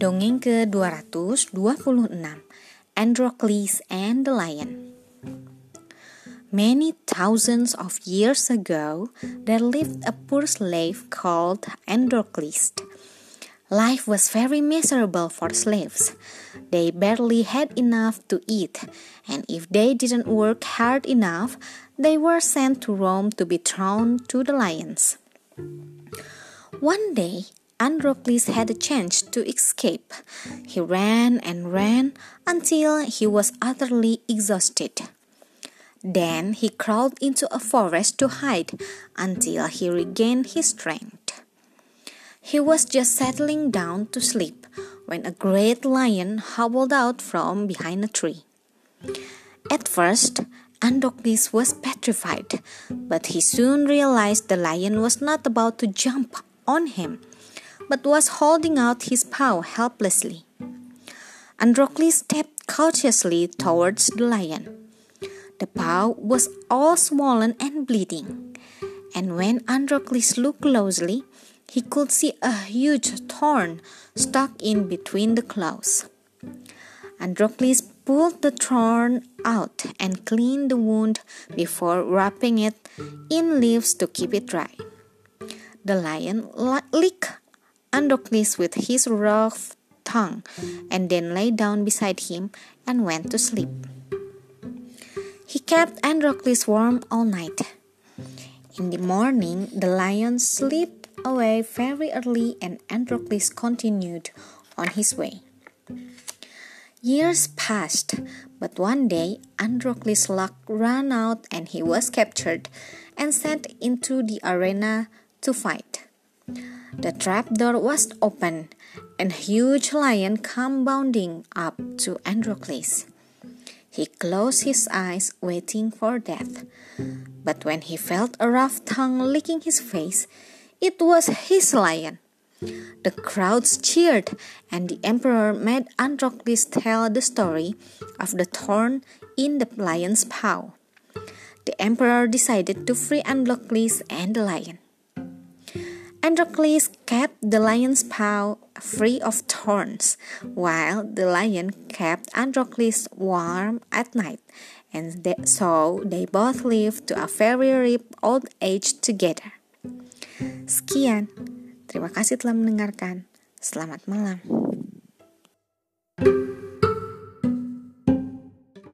Dongeng ke-226 Androcles and the Lion Many thousands of years ago, there lived a poor slave called Androcles. Life was very miserable for slaves. They barely had enough to eat, and if they didn't work hard enough, they were sent to Rome to be thrown to the lions. One day, Androcles had a chance to escape. He ran and ran until he was utterly exhausted. Then he crawled into a forest to hide until he regained his strength. He was just settling down to sleep when a great lion howled out from behind a tree. At first, Androcles was petrified, but he soon realized the lion was not about to jump on him but was holding out his paw helplessly. Androcles stepped cautiously towards the lion. The paw was all swollen and bleeding, and when Androcles looked closely, he could see a huge thorn stuck in between the claws. Androcles pulled the thorn out and cleaned the wound before wrapping it in leaves to keep it dry. The lion licked Androcles with his rough tongue, and then lay down beside him and went to sleep. He kept Androcles warm all night. In the morning, the lion slipped away very early, and Androcles continued on his way. Years passed, but one day Androcles' luck ran out and he was captured and sent into the arena to fight. The trapdoor was open, and a huge lion came bounding up to Androcles. He closed his eyes, waiting for death. But when he felt a rough tongue licking his face, it was his lion. The crowds cheered, and the emperor made Androcles tell the story of the thorn in the lion's paw. The emperor decided to free Androcles and the lion. Androcles kept the lion's paw free of thorns, while the lion kept Androcles warm at night, and they, so they both lived to a very ripe old age together. Sekian, terima kasih telah mendengarkan. Selamat malam.